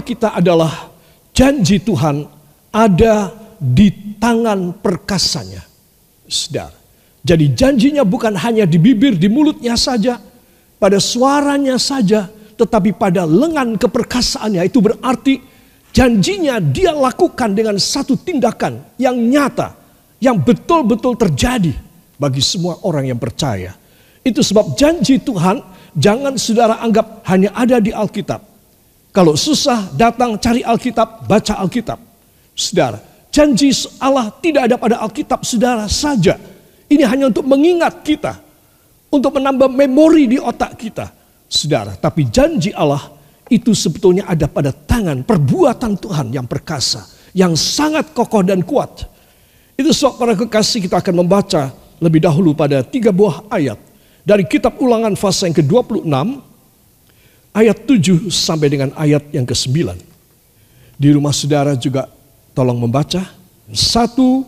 kita adalah janji Tuhan ada di tangan perkasanya. Saudara. Jadi janjinya bukan hanya di bibir, di mulutnya saja, pada suaranya saja, tetapi pada lengan keperkasaannya. Itu berarti janjinya dia lakukan dengan satu tindakan yang nyata, yang betul-betul terjadi bagi semua orang yang percaya. Itu sebab janji Tuhan jangan saudara anggap hanya ada di Alkitab. Kalau susah datang cari Alkitab, baca Alkitab. Saudara, janji Allah tidak ada pada Alkitab saudara saja. Ini hanya untuk mengingat kita. Untuk menambah memori di otak kita. Saudara, tapi janji Allah itu sebetulnya ada pada tangan perbuatan Tuhan yang perkasa. Yang sangat kokoh dan kuat. Itu sebab para kekasih kita akan membaca lebih dahulu pada tiga buah ayat. Dari kitab ulangan fase yang ke-26 ayat 7 sampai dengan ayat yang ke-9. Di rumah saudara juga tolong membaca. Satu,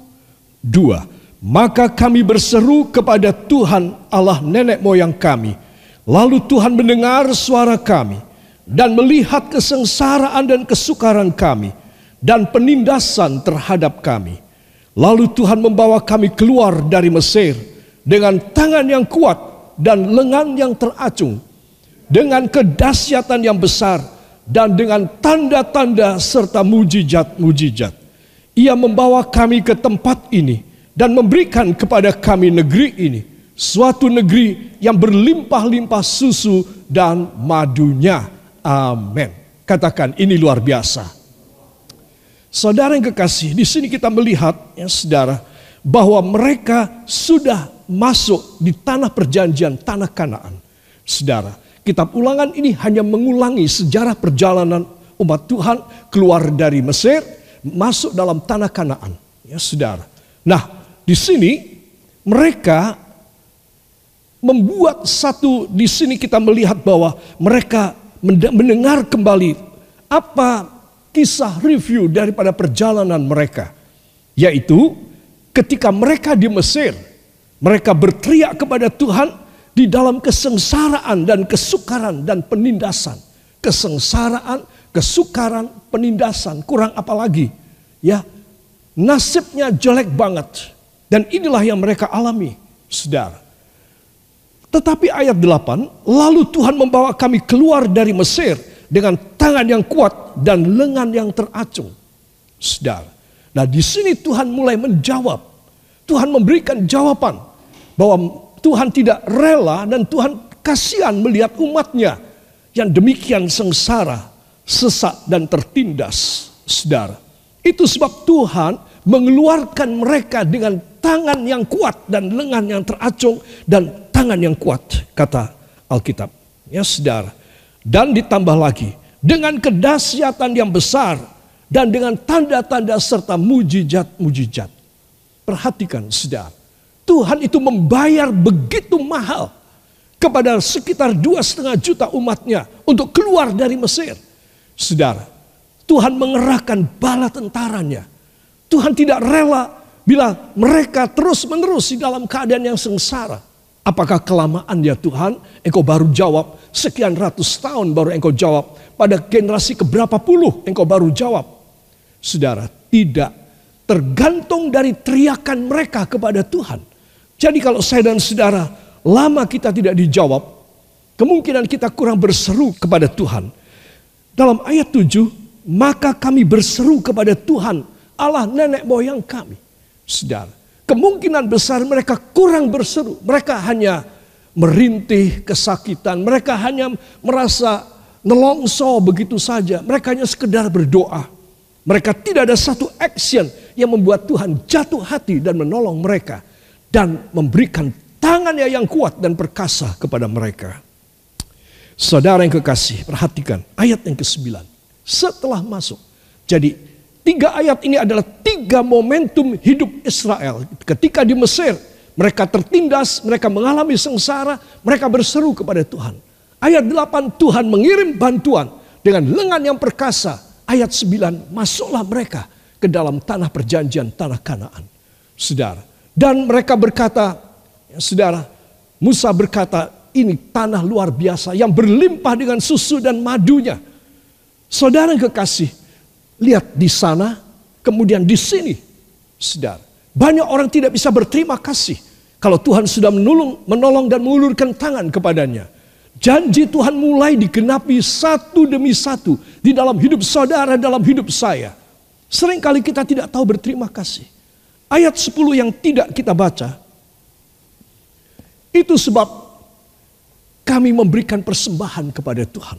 dua. Maka kami berseru kepada Tuhan Allah nenek moyang kami. Lalu Tuhan mendengar suara kami dan melihat kesengsaraan dan kesukaran kami dan penindasan terhadap kami. Lalu Tuhan membawa kami keluar dari Mesir dengan tangan yang kuat dan lengan yang teracung, dengan kedahsyatan yang besar dan dengan tanda-tanda serta mujizat-mujizat. Ia membawa kami ke tempat ini dan memberikan kepada kami negeri ini, suatu negeri yang berlimpah-limpah susu dan madunya. Amin. Katakan ini luar biasa. Saudara yang kekasih, di sini kita melihat ya saudara bahwa mereka sudah masuk di tanah perjanjian, tanah Kanaan. Saudara, kitab ulangan ini hanya mengulangi sejarah perjalanan umat Tuhan keluar dari Mesir, masuk dalam tanah Kanaan. Ya, saudara. Nah, di sini mereka membuat satu di sini kita melihat bahwa mereka mendengar kembali apa kisah review daripada perjalanan mereka yaitu ketika mereka di Mesir mereka berteriak kepada Tuhan di dalam kesengsaraan dan kesukaran dan penindasan kesengsaraan kesukaran penindasan kurang apa lagi ya nasibnya jelek banget dan inilah yang mereka alami, saudara. Tetapi ayat 8, lalu Tuhan membawa kami keluar dari Mesir dengan tangan yang kuat dan lengan yang teracung. Saudara. Nah di sini Tuhan mulai menjawab. Tuhan memberikan jawaban bahwa Tuhan tidak rela dan Tuhan kasihan melihat umatnya yang demikian sengsara, sesak dan tertindas. Saudara. Itu sebab Tuhan mengeluarkan mereka dengan tangan yang kuat dan lengan yang teracung dan tangan yang kuat kata Alkitab. Ya saudara. Dan ditambah lagi dengan kedahsyatan yang besar dan dengan tanda-tanda serta mujizat-mujizat. Perhatikan saudara. Tuhan itu membayar begitu mahal kepada sekitar dua setengah juta umatnya untuk keluar dari Mesir. Saudara, Tuhan mengerahkan bala tentaranya Tuhan tidak rela bila mereka terus-menerus di dalam keadaan yang sengsara. Apakah kelamaan ya Tuhan? Engkau baru jawab sekian ratus tahun baru engkau jawab. Pada generasi keberapa puluh engkau baru jawab. Saudara, tidak tergantung dari teriakan mereka kepada Tuhan. Jadi kalau saya dan saudara lama kita tidak dijawab, kemungkinan kita kurang berseru kepada Tuhan. Dalam ayat 7, maka kami berseru kepada Tuhan Allah nenek moyang kami. Saudara, kemungkinan besar mereka kurang berseru. Mereka hanya merintih kesakitan. Mereka hanya merasa nelongso begitu saja. Mereka hanya sekedar berdoa. Mereka tidak ada satu action yang membuat Tuhan jatuh hati dan menolong mereka. Dan memberikan tangannya yang kuat dan perkasa kepada mereka. Saudara yang kekasih, perhatikan ayat yang ke-9. Setelah masuk. Jadi Tiga ayat ini adalah tiga momentum hidup Israel. Ketika di Mesir, mereka tertindas, mereka mengalami sengsara, mereka berseru kepada Tuhan. Ayat 8, Tuhan mengirim bantuan dengan lengan yang perkasa. Ayat 9, masuklah mereka ke dalam tanah perjanjian, tanah kanaan. Saudara. Dan mereka berkata, ya, saudara, Musa berkata, ini tanah luar biasa yang berlimpah dengan susu dan madunya. Saudara kekasih, lihat di sana, kemudian di sini. Saudara, banyak orang tidak bisa berterima kasih kalau Tuhan sudah menolong, menolong dan mengulurkan tangan kepadanya. Janji Tuhan mulai digenapi satu demi satu di dalam hidup saudara, dalam hidup saya. Seringkali kita tidak tahu berterima kasih. Ayat 10 yang tidak kita baca, itu sebab kami memberikan persembahan kepada Tuhan.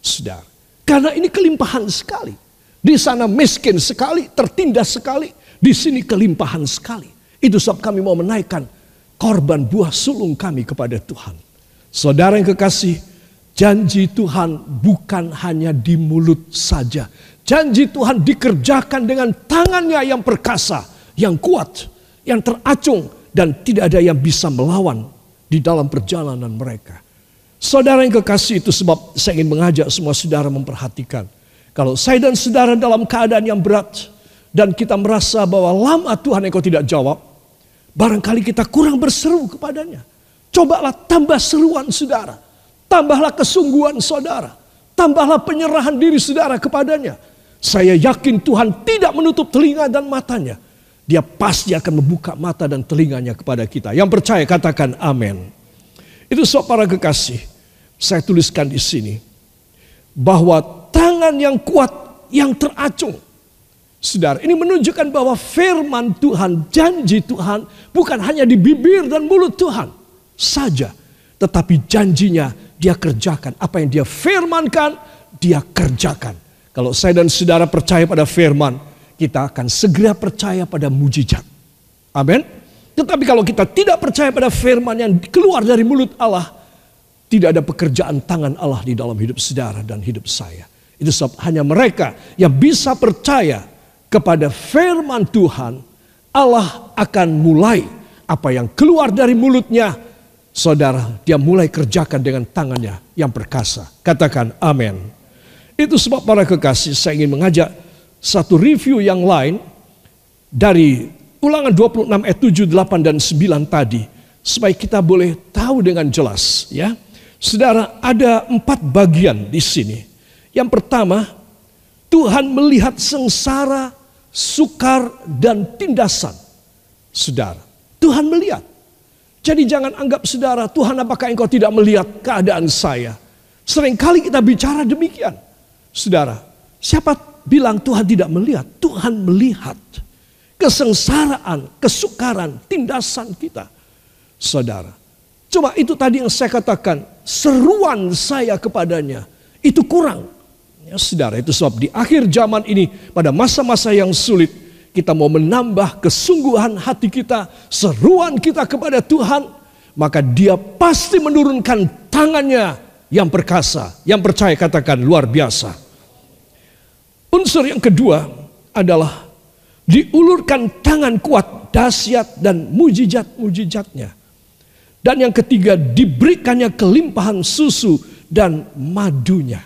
Saudara, karena ini kelimpahan sekali. Di sana miskin sekali, tertindas sekali. Di sini kelimpahan sekali. Itu sebab kami mau menaikkan korban buah sulung kami kepada Tuhan. Saudara yang kekasih, janji Tuhan bukan hanya di mulut saja. Janji Tuhan dikerjakan dengan tangannya yang perkasa, yang kuat, yang teracung, dan tidak ada yang bisa melawan di dalam perjalanan mereka. Saudara yang kekasih itu sebab saya ingin mengajak semua saudara memperhatikan. Kalau saya dan saudara dalam keadaan yang berat, dan kita merasa bahwa lama Tuhan engkau tidak jawab, Barangkali kita kurang berseru kepadanya. Cobalah tambah seruan saudara. Tambahlah kesungguhan saudara. Tambahlah penyerahan diri saudara kepadanya. Saya yakin Tuhan tidak menutup telinga dan matanya. Dia pasti akan membuka mata dan telinganya kepada kita. Yang percaya katakan amin. Itu sebab para kekasih. Saya tuliskan di sini. Bahwa tangan yang kuat yang teracung Saudara, ini menunjukkan bahwa firman Tuhan, janji Tuhan bukan hanya di bibir dan mulut Tuhan saja, tetapi janjinya dia kerjakan. Apa yang dia firmankan, dia kerjakan. Kalau saya dan saudara percaya pada firman, kita akan segera percaya pada mujizat. Amin. Tetapi kalau kita tidak percaya pada firman yang keluar dari mulut Allah, tidak ada pekerjaan tangan Allah di dalam hidup saudara dan hidup saya. Itu sebab hanya mereka yang bisa percaya kepada firman Tuhan, Allah akan mulai apa yang keluar dari mulutnya, saudara, dia mulai kerjakan dengan tangannya yang perkasa. Katakan amin. Itu sebab para kekasih saya ingin mengajak satu review yang lain dari ulangan 26 ayat 7, 8, dan 9 tadi. Supaya kita boleh tahu dengan jelas ya. Saudara ada empat bagian di sini. Yang pertama, Tuhan melihat sengsara sukar, dan tindasan. Saudara, Tuhan melihat. Jadi jangan anggap saudara, Tuhan apakah engkau tidak melihat keadaan saya? Seringkali kita bicara demikian. Saudara, siapa bilang Tuhan tidak melihat? Tuhan melihat kesengsaraan, kesukaran, tindasan kita. Saudara, coba itu tadi yang saya katakan, seruan saya kepadanya, itu kurang. Ya, saudara, itu sebab di akhir zaman ini, pada masa-masa yang sulit, kita mau menambah kesungguhan hati kita, seruan kita kepada Tuhan, maka dia pasti menurunkan tangannya yang perkasa, yang percaya katakan luar biasa. Unsur yang kedua adalah diulurkan tangan kuat, dahsyat dan mujizat-mujizatnya. Dan yang ketiga diberikannya kelimpahan susu dan madunya.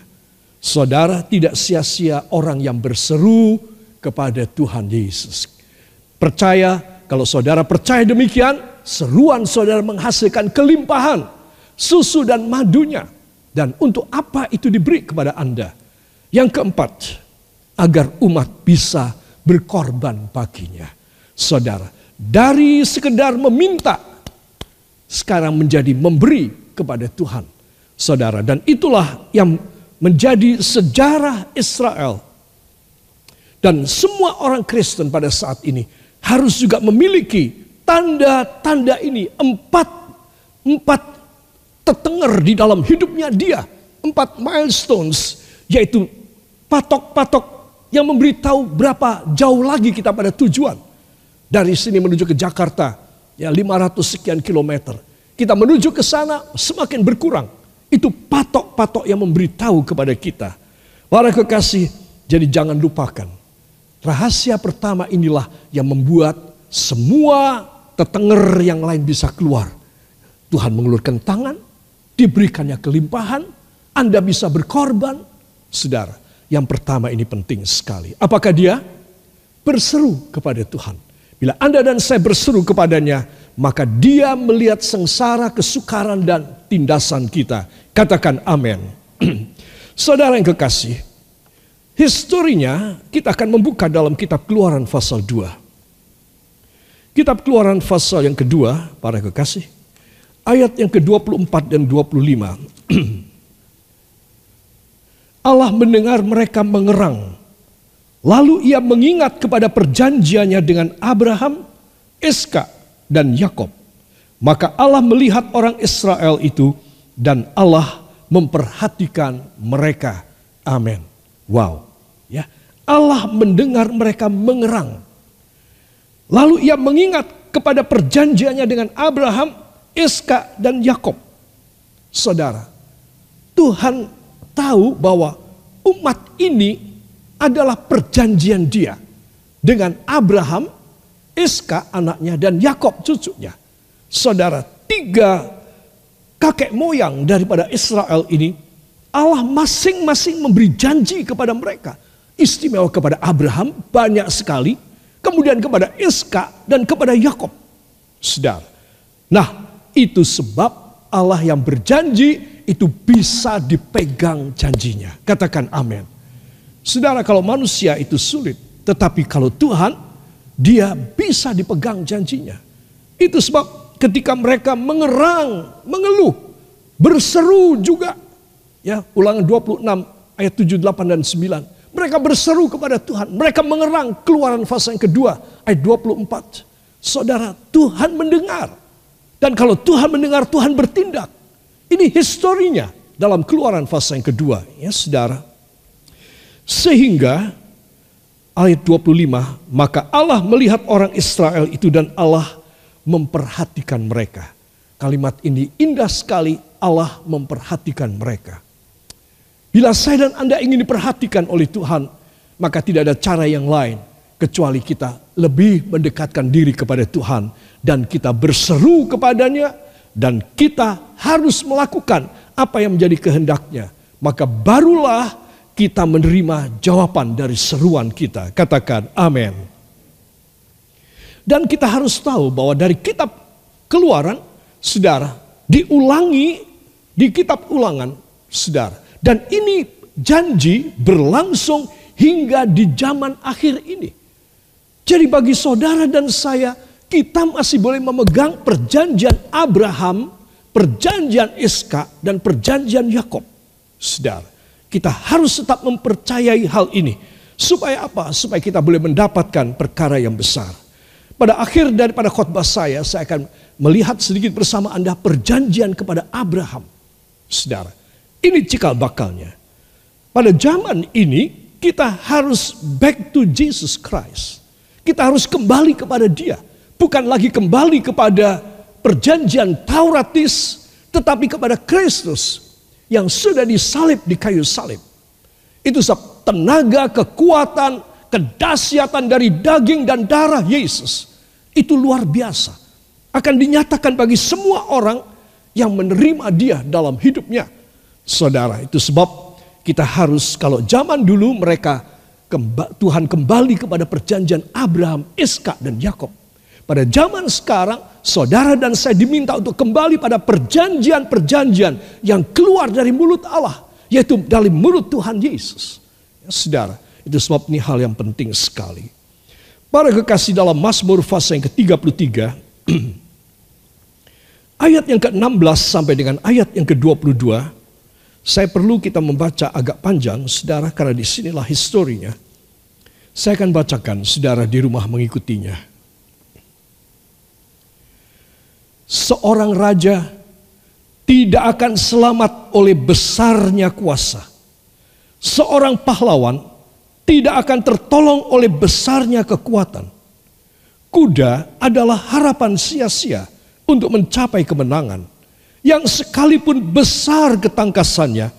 Saudara tidak sia-sia orang yang berseru kepada Tuhan Yesus. Percaya, kalau saudara percaya demikian, seruan saudara menghasilkan kelimpahan, susu dan madunya. Dan untuk apa itu diberi kepada Anda? Yang keempat, agar umat bisa berkorban baginya. Saudara, dari sekedar meminta, sekarang menjadi memberi kepada Tuhan. Saudara, dan itulah yang menjadi sejarah Israel. Dan semua orang Kristen pada saat ini harus juga memiliki tanda-tanda ini. Empat, empat tetenger di dalam hidupnya dia. Empat milestones, yaitu patok-patok yang memberitahu berapa jauh lagi kita pada tujuan. Dari sini menuju ke Jakarta, ya 500 sekian kilometer. Kita menuju ke sana semakin berkurang. Itu patok-patok yang memberitahu kepada kita. Para kekasih, jadi jangan lupakan. Rahasia pertama inilah yang membuat semua tetenger yang lain bisa keluar. Tuhan mengulurkan tangan, diberikannya kelimpahan, Anda bisa berkorban. Saudara, yang pertama ini penting sekali. Apakah dia? Berseru kepada Tuhan. Bila Anda dan saya berseru kepadanya, maka dia melihat sengsara, kesukaran, dan tindasan kita. Katakan amin. Saudara yang kekasih, Historinya kita akan membuka dalam kitab keluaran pasal 2. Kitab keluaran pasal yang kedua, para kekasih. Ayat yang ke-24 dan 25. Allah mendengar mereka mengerang. Lalu ia mengingat kepada perjanjiannya dengan Abraham, Iska, dan Yakob. Maka Allah melihat orang Israel itu dan Allah memperhatikan mereka. Amin. Wow. Ya. Allah mendengar mereka mengerang. Lalu ia mengingat kepada perjanjiannya dengan Abraham, Iska dan Yakob. Saudara, Tuhan tahu bahwa umat ini adalah perjanjian dia dengan Abraham, Iska anaknya dan Yakob cucunya. Saudara, tiga kakek moyang daripada Israel ini Allah masing-masing memberi janji kepada mereka. Istimewa kepada Abraham banyak sekali. Kemudian kepada Iska dan kepada Yakob. Sedar. Nah itu sebab Allah yang berjanji itu bisa dipegang janjinya. Katakan amin. Saudara kalau manusia itu sulit. Tetapi kalau Tuhan dia bisa dipegang janjinya. Itu sebab ketika mereka mengerang, mengeluh, berseru juga Ya, ulangan 26 ayat 7, 8 dan 9. Mereka berseru kepada Tuhan. Mereka mengerang keluaran fase yang kedua ayat 24. Saudara, Tuhan mendengar. Dan kalau Tuhan mendengar, Tuhan bertindak. Ini historinya dalam keluaran fase yang kedua. Ya saudara. Sehingga ayat 25, maka Allah melihat orang Israel itu dan Allah memperhatikan mereka. Kalimat ini indah sekali, Allah memperhatikan mereka. Bila saya dan Anda ingin diperhatikan oleh Tuhan, maka tidak ada cara yang lain kecuali kita lebih mendekatkan diri kepada Tuhan dan kita berseru kepadanya dan kita harus melakukan apa yang menjadi kehendaknya. Maka barulah kita menerima jawaban dari seruan kita. Katakan amin. Dan kita harus tahu bahwa dari kitab keluaran, saudara, diulangi di kitab ulangan, saudara dan ini janji berlangsung hingga di zaman akhir ini. Jadi bagi saudara dan saya, kita masih boleh memegang perjanjian Abraham, perjanjian Iska, dan perjanjian Yakob. Saudara, kita harus tetap mempercayai hal ini. Supaya apa? Supaya kita boleh mendapatkan perkara yang besar. Pada akhir daripada khotbah saya, saya akan melihat sedikit bersama Anda perjanjian kepada Abraham. Saudara, ini cikal bakalnya. Pada zaman ini kita harus back to Jesus Christ. Kita harus kembali kepada dia. Bukan lagi kembali kepada perjanjian Tauratis. Tetapi kepada Kristus yang sudah disalib di kayu salib. Itu sebab tenaga, kekuatan, kedahsyatan dari daging dan darah Yesus. Itu luar biasa. Akan dinyatakan bagi semua orang yang menerima dia dalam hidupnya. Saudara, itu sebab kita harus kalau zaman dulu mereka Tuhan kembali kepada perjanjian Abraham, Iska dan Yakob. Pada zaman sekarang, saudara dan saya diminta untuk kembali pada perjanjian-perjanjian yang keluar dari mulut Allah, yaitu dari mulut Tuhan Yesus. Ya, saudara, itu sebab ini hal yang penting sekali. Para kekasih dalam Mazmur fase yang ke-33, ayat yang ke-16 sampai dengan ayat yang ke-22, saya perlu kita membaca agak panjang, saudara, karena di sinilah historinya. Saya akan bacakan, saudara di rumah mengikutinya. Seorang raja tidak akan selamat oleh besarnya kuasa. Seorang pahlawan tidak akan tertolong oleh besarnya kekuatan. Kuda adalah harapan sia-sia untuk mencapai kemenangan yang sekalipun besar ketangkasannya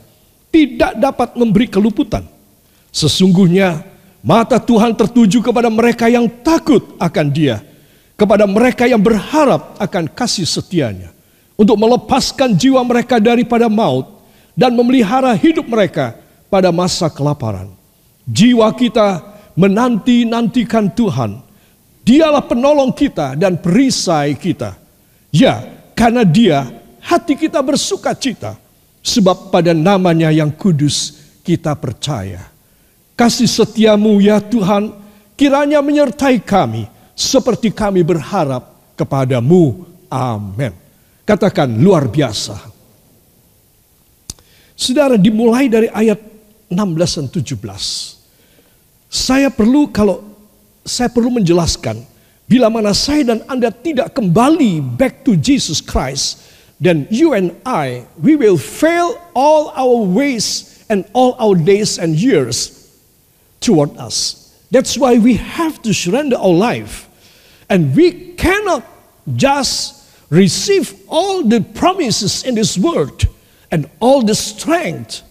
tidak dapat memberi keluputan. Sesungguhnya mata Tuhan tertuju kepada mereka yang takut akan Dia, kepada mereka yang berharap akan kasih setianya, untuk melepaskan jiwa mereka daripada maut dan memelihara hidup mereka pada masa kelaparan. Jiwa kita menanti-nantikan Tuhan. Dialah penolong kita dan perisai kita. Ya, karena Dia hati kita bersuka cita. Sebab pada namanya yang kudus kita percaya. Kasih setiamu ya Tuhan kiranya menyertai kami seperti kami berharap kepadamu. Amin. Katakan luar biasa. Saudara dimulai dari ayat 16 dan 17. Saya perlu kalau saya perlu menjelaskan bila mana saya dan Anda tidak kembali back to Jesus Christ, then you and I we will fail all our ways and all our days and years toward us. That's why we have to surrender our life. And we cannot just receive all the promises in this world and all the strength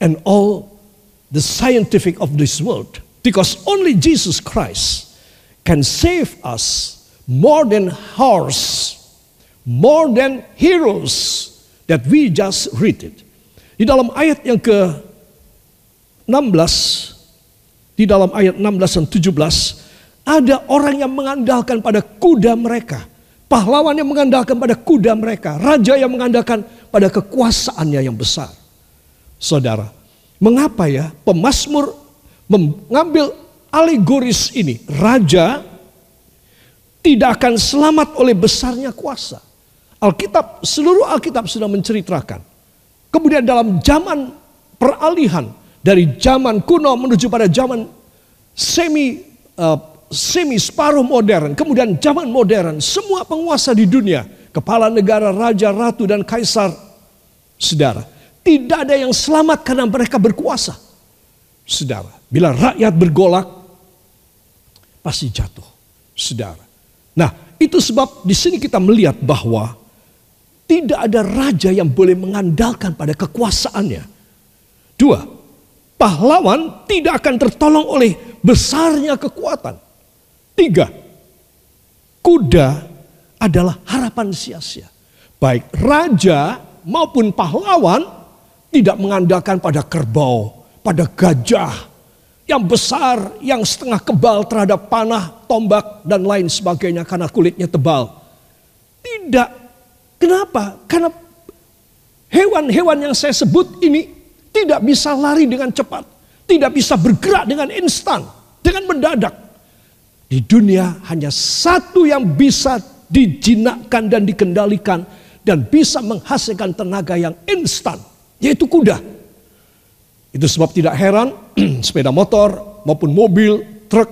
and all the scientific of this world. Because only Jesus Christ can save us more than horse, more than heroes that we just read it. Di dalam ayat yang ke 16 di dalam ayat 16 dan 17 ada orang yang mengandalkan pada kuda mereka. Pahlawan yang mengandalkan pada kuda mereka, raja yang mengandalkan pada kekuasaannya yang besar. Saudara, mengapa ya pemazmur mengambil alegoris ini? Raja tidak akan selamat oleh besarnya kuasa. Alkitab, seluruh Alkitab sudah menceritakan. Kemudian dalam zaman peralihan, dari zaman kuno menuju pada zaman semi uh, semi separuh modern, kemudian zaman modern, semua penguasa di dunia, kepala negara, raja, ratu dan kaisar, saudara, tidak ada yang selamat karena mereka berkuasa. Saudara, bila rakyat bergolak pasti jatuh, saudara. Nah, itu sebab di sini kita melihat bahwa tidak ada raja yang boleh mengandalkan pada kekuasaannya. Dua, pahlawan tidak akan tertolong oleh besarnya kekuatan. Tiga, kuda adalah harapan sia-sia. Baik raja maupun pahlawan tidak mengandalkan pada kerbau, pada gajah yang besar, yang setengah kebal terhadap panah, tombak, dan lain sebagainya karena kulitnya tebal. Tidak. Kenapa? Karena hewan-hewan yang saya sebut ini tidak bisa lari dengan cepat, tidak bisa bergerak dengan instan, dengan mendadak. Di dunia hanya satu yang bisa dijinakkan dan dikendalikan dan bisa menghasilkan tenaga yang instan, yaitu kuda. Itu sebab tidak heran sepeda motor maupun mobil, truk,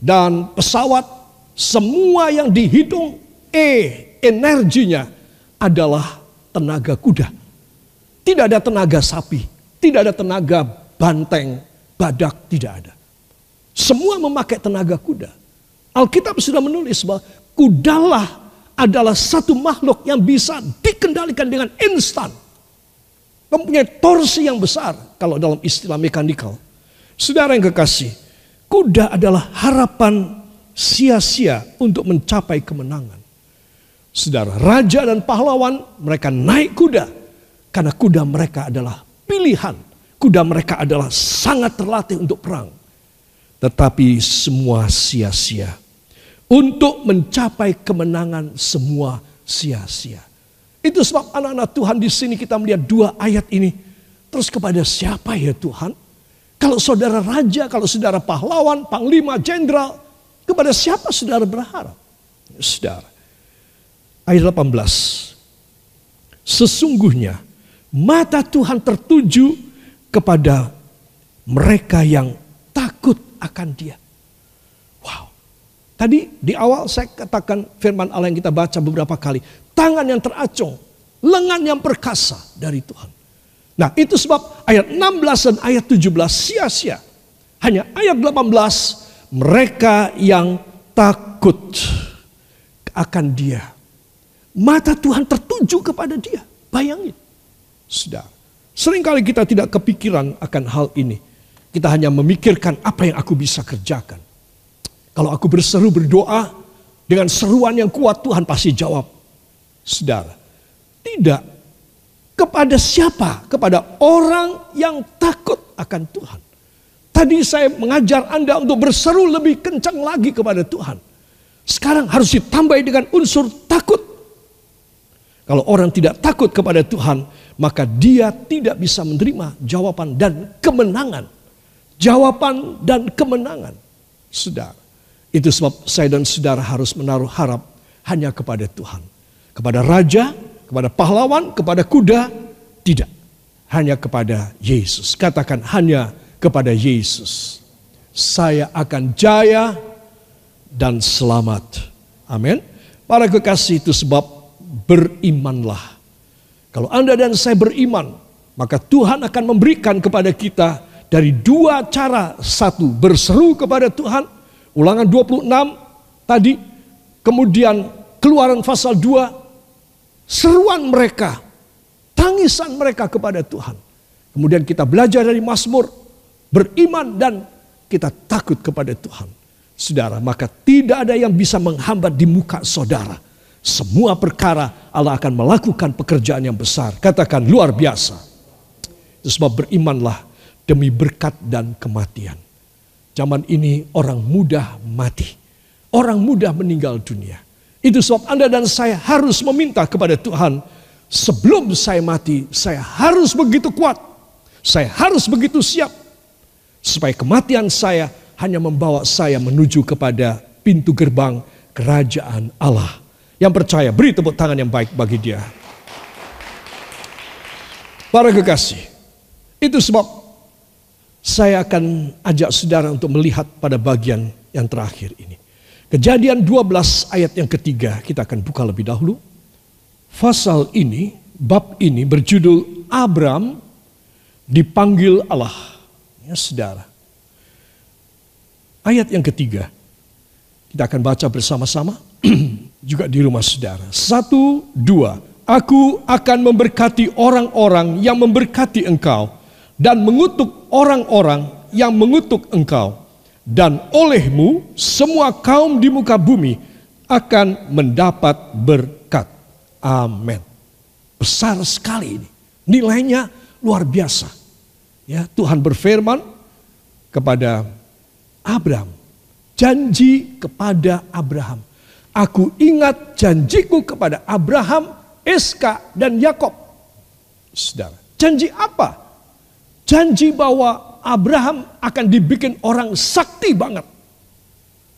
dan pesawat semua yang dihitung E energinya adalah tenaga kuda. Tidak ada tenaga sapi, tidak ada tenaga banteng, badak, tidak ada. Semua memakai tenaga kuda. Alkitab sudah menulis bahwa kudalah adalah satu makhluk yang bisa dikendalikan dengan instan. Mempunyai torsi yang besar kalau dalam istilah mekanikal. Saudara yang kekasih, kuda adalah harapan sia-sia untuk mencapai kemenangan. Saudara, raja dan pahlawan mereka naik kuda karena kuda mereka adalah pilihan. Kuda mereka adalah sangat terlatih untuk perang. Tetapi semua sia-sia. Untuk mencapai kemenangan semua sia-sia. Itu sebab anak-anak Tuhan di sini kita melihat dua ayat ini. Terus kepada siapa ya Tuhan? Kalau saudara raja, kalau saudara pahlawan, panglima, jenderal, kepada siapa saudara berharap? Saudara. Ayat 18. Sesungguhnya Mata Tuhan tertuju kepada mereka yang takut akan dia. Wow. Tadi di awal saya katakan firman Allah yang kita baca beberapa kali. Tangan yang teracung, lengan yang perkasa dari Tuhan. Nah itu sebab ayat 16 dan ayat 17 sia-sia. Hanya ayat 18 mereka yang takut akan dia. Mata Tuhan tertuju kepada dia. Bayangin. Sudah. Seringkali kita tidak kepikiran akan hal ini. Kita hanya memikirkan apa yang aku bisa kerjakan. Kalau aku berseru berdoa dengan seruan yang kuat Tuhan pasti jawab. Saudara, tidak. Kepada siapa? Kepada orang yang takut akan Tuhan. Tadi saya mengajar Anda untuk berseru lebih kencang lagi kepada Tuhan. Sekarang harus ditambah dengan unsur takut. Kalau orang tidak takut kepada Tuhan, maka dia tidak bisa menerima jawaban dan kemenangan jawaban dan kemenangan. Saudara, itu sebab saya dan saudara harus menaruh harap hanya kepada Tuhan. Kepada raja, kepada pahlawan, kepada kuda, tidak. Hanya kepada Yesus. Katakan hanya kepada Yesus. Saya akan jaya dan selamat. Amin. Para kekasih itu sebab berimanlah. Kalau Anda dan saya beriman, maka Tuhan akan memberikan kepada kita dari dua cara. Satu, berseru kepada Tuhan Ulangan 26 tadi, kemudian keluaran pasal 2, seruan mereka, tangisan mereka kepada Tuhan. Kemudian kita belajar dari Mazmur, beriman dan kita takut kepada Tuhan. Saudara, maka tidak ada yang bisa menghambat di muka saudara. Semua perkara Allah akan melakukan pekerjaan yang besar. Katakan luar biasa. Itu sebab berimanlah demi berkat dan kematian. Zaman ini orang mudah mati. Orang mudah meninggal dunia. Itu sebab Anda dan saya harus meminta kepada Tuhan. Sebelum saya mati, saya harus begitu kuat. Saya harus begitu siap. Supaya kematian saya hanya membawa saya menuju kepada pintu gerbang kerajaan Allah. Yang percaya, beri tepuk tangan yang baik bagi dia. Para kekasih, itu sebab saya akan ajak saudara untuk melihat pada bagian yang terakhir ini. Kejadian 12 ayat yang ketiga kita akan buka lebih dahulu. Fasal ini, bab ini berjudul Abram dipanggil Allah. Ya saudara. Ayat yang ketiga, kita akan baca bersama-sama juga di rumah saudara. Satu, dua. Aku akan memberkati orang-orang yang memberkati engkau dan mengutuk orang-orang yang mengutuk engkau. Dan olehmu semua kaum di muka bumi akan mendapat berkat. Amin. Besar sekali ini. Nilainya luar biasa. Ya, Tuhan berfirman kepada Abraham. Janji kepada Abraham. Aku ingat janjiku kepada Abraham, Eska, dan Yakob. Saudara, janji apa? janji bahwa Abraham akan dibikin orang sakti banget.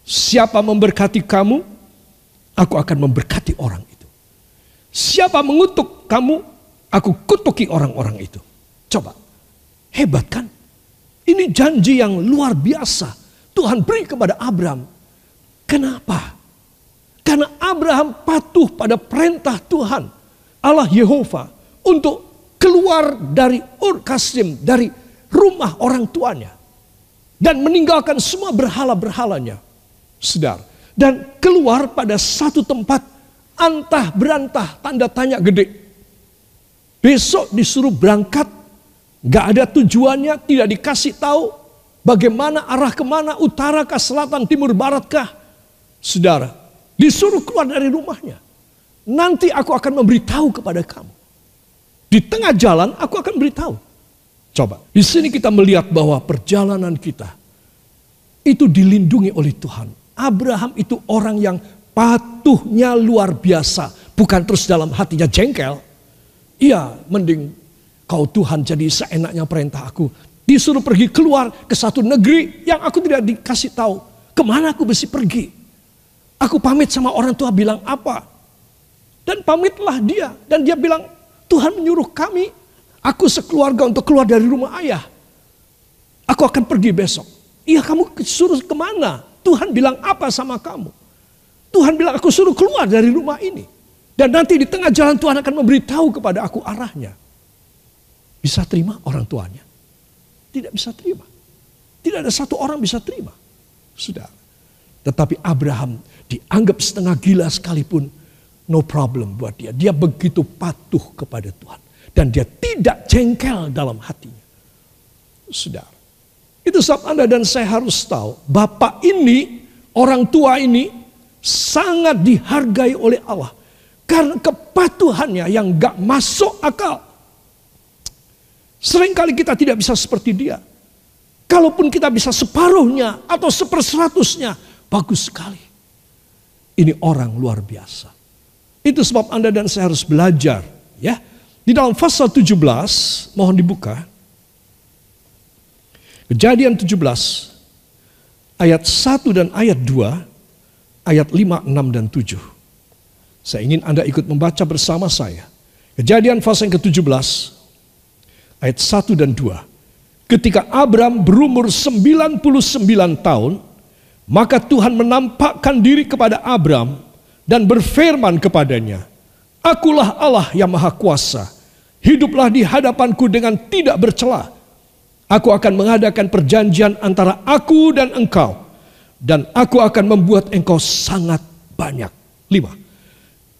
Siapa memberkati kamu, aku akan memberkati orang itu. Siapa mengutuk kamu, aku kutuki orang-orang itu. Coba, hebat kan? Ini janji yang luar biasa. Tuhan beri kepada Abraham. Kenapa? Karena Abraham patuh pada perintah Tuhan. Allah Yehova untuk keluar dari Ur Kasim, dari rumah orang tuanya. Dan meninggalkan semua berhala-berhalanya. Sedar. Dan keluar pada satu tempat antah berantah tanda tanya gede. Besok disuruh berangkat, gak ada tujuannya, tidak dikasih tahu bagaimana arah ke mana, utara kah, selatan, timur, barat kah. Saudara, disuruh keluar dari rumahnya. Nanti aku akan memberitahu kepada kamu. Di tengah jalan aku akan beritahu. Coba, di sini kita melihat bahwa perjalanan kita itu dilindungi oleh Tuhan. Abraham itu orang yang patuhnya luar biasa, bukan terus dalam hatinya jengkel. Iya, mending kau Tuhan jadi seenaknya perintah aku. Disuruh pergi keluar ke satu negeri yang aku tidak dikasih tahu. Ke mana aku mesti pergi? Aku pamit sama orang tua bilang apa? Dan pamitlah dia. Dan dia bilang, Tuhan menyuruh kami, aku sekeluarga untuk keluar dari rumah ayah. Aku akan pergi besok. Iya kamu suruh ke mana? Tuhan bilang apa sama kamu? Tuhan bilang aku suruh keluar dari rumah ini. Dan nanti di tengah jalan Tuhan akan memberitahu kepada aku arahnya. Bisa terima orang tuanya? Tidak bisa terima. Tidak ada satu orang bisa terima. Sudah. Tetapi Abraham dianggap setengah gila sekalipun no problem buat dia. Dia begitu patuh kepada Tuhan. Dan dia tidak jengkel dalam hatinya. Saudara. Itu sebab Anda dan saya harus tahu. Bapak ini, orang tua ini sangat dihargai oleh Allah. Karena kepatuhannya yang gak masuk akal. Seringkali kita tidak bisa seperti dia. Kalaupun kita bisa separuhnya atau seperseratusnya, bagus sekali. Ini orang luar biasa. Itu sebab Anda dan saya harus belajar. ya. Di dalam pasal 17, mohon dibuka. Kejadian 17 ayat 1 dan ayat 2, ayat 5, 6 dan 7. Saya ingin Anda ikut membaca bersama saya. Kejadian pasal yang ke-17 ayat 1 dan 2. Ketika Abram berumur 99 tahun, maka Tuhan menampakkan diri kepada Abram dan berfirman kepadanya, Akulah Allah yang maha kuasa, hiduplah di hadapanku dengan tidak bercela Aku akan mengadakan perjanjian antara aku dan engkau. Dan aku akan membuat engkau sangat banyak. Lima.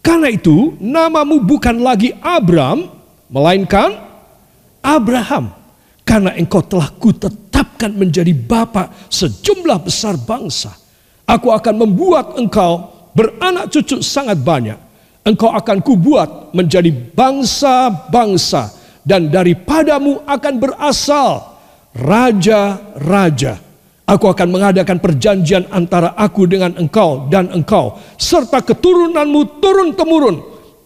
Karena itu namamu bukan lagi Abram, melainkan Abraham. Karena engkau telah kutetapkan menjadi bapa sejumlah besar bangsa. Aku akan membuat engkau beranak cucu sangat banyak. Engkau akan kubuat menjadi bangsa-bangsa. Dan daripadamu akan berasal raja-raja. Aku akan mengadakan perjanjian antara aku dengan engkau dan engkau. Serta keturunanmu turun-temurun.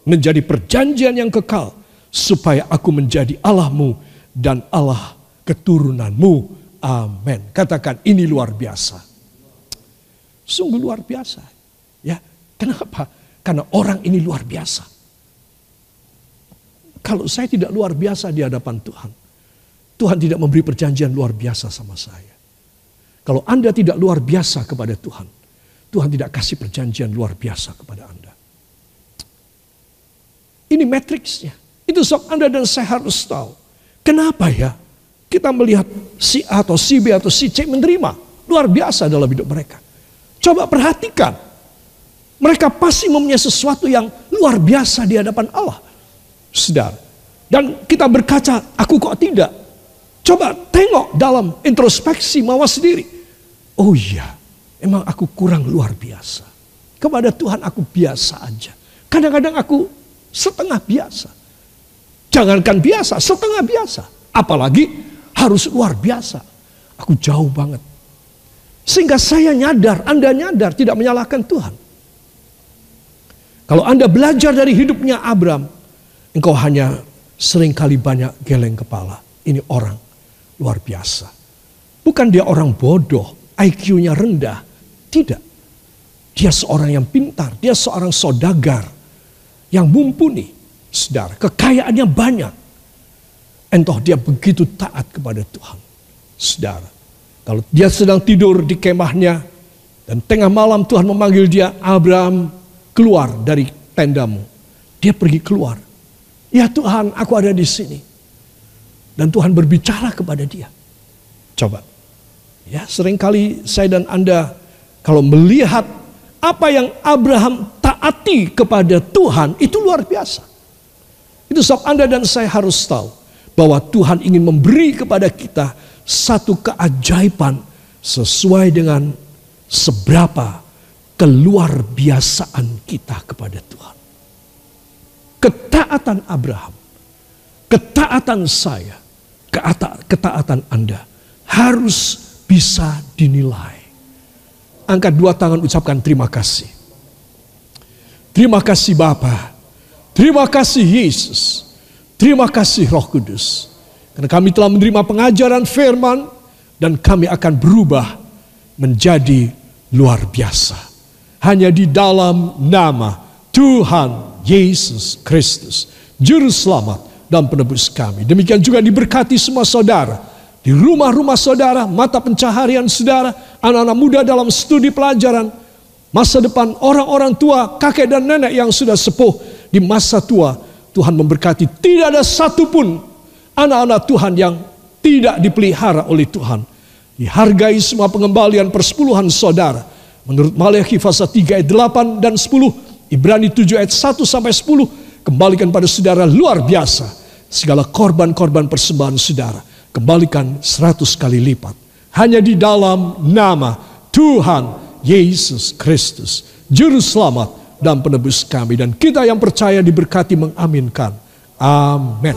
Menjadi perjanjian yang kekal. Supaya aku menjadi Allahmu dan Allah keturunanmu. Amin. Katakan ini luar biasa. Sungguh luar biasa. Ya, kenapa? Karena orang ini luar biasa. Kalau saya tidak luar biasa di hadapan Tuhan, Tuhan tidak memberi perjanjian luar biasa sama saya. Kalau Anda tidak luar biasa kepada Tuhan, Tuhan tidak kasih perjanjian luar biasa kepada Anda. Ini matriksnya. Itu sok Anda dan saya harus tahu. Kenapa ya kita melihat si A atau si B atau si C menerima luar biasa dalam hidup mereka. Coba perhatikan. Mereka pasti mempunyai sesuatu yang luar biasa di hadapan Allah. Sedar. Dan kita berkaca, aku kok tidak? Coba tengok dalam introspeksi mawas sendiri. Oh iya, emang aku kurang luar biasa. Kepada Tuhan aku biasa aja. Kadang-kadang aku setengah biasa. Jangankan biasa, setengah biasa. Apalagi harus luar biasa. Aku jauh banget. Sehingga saya nyadar, Anda nyadar tidak menyalahkan Tuhan. Kalau Anda belajar dari hidupnya Abram, engkau hanya sering kali banyak geleng kepala. Ini orang luar biasa. Bukan dia orang bodoh, IQ-nya rendah. Tidak. Dia seorang yang pintar, dia seorang saudagar yang mumpuni. Saudara, kekayaannya banyak. Entah dia begitu taat kepada Tuhan. Saudara, kalau dia sedang tidur di kemahnya dan tengah malam Tuhan memanggil dia, Abraham keluar dari tendamu. Dia pergi keluar. Ya Tuhan, aku ada di sini. Dan Tuhan berbicara kepada dia. Coba. Ya, sering kali saya dan Anda kalau melihat apa yang Abraham taati kepada Tuhan itu luar biasa. Itu sebab Anda dan saya harus tahu bahwa Tuhan ingin memberi kepada kita satu keajaiban sesuai dengan seberapa keluar biasaan kita kepada Tuhan. Ketaatan Abraham, ketaatan saya, ketaatan Anda harus bisa dinilai. Angkat dua tangan ucapkan terima kasih. Terima kasih Bapa. Terima kasih Yesus. Terima kasih Roh Kudus. Karena kami telah menerima pengajaran firman dan kami akan berubah menjadi luar biasa. Hanya di dalam nama Tuhan Yesus Kristus. Juru selamat dan penebus kami. Demikian juga diberkati semua saudara. Di rumah-rumah saudara, mata pencaharian saudara, anak-anak muda dalam studi pelajaran, masa depan orang-orang tua, kakek dan nenek yang sudah sepuh di masa tua. Tuhan memberkati tidak ada satupun anak-anak Tuhan yang tidak dipelihara oleh Tuhan. Dihargai semua pengembalian persepuluhan saudara. Menurut Maleakhi pasal 3 ayat 8 dan 10, Ibrani 7 ayat 1 sampai 10, kembalikan pada saudara luar biasa segala korban-korban persembahan saudara. Kembalikan seratus kali lipat. Hanya di dalam nama Tuhan Yesus Kristus. Juru selamat dan penebus kami. Dan kita yang percaya diberkati mengaminkan. Amin.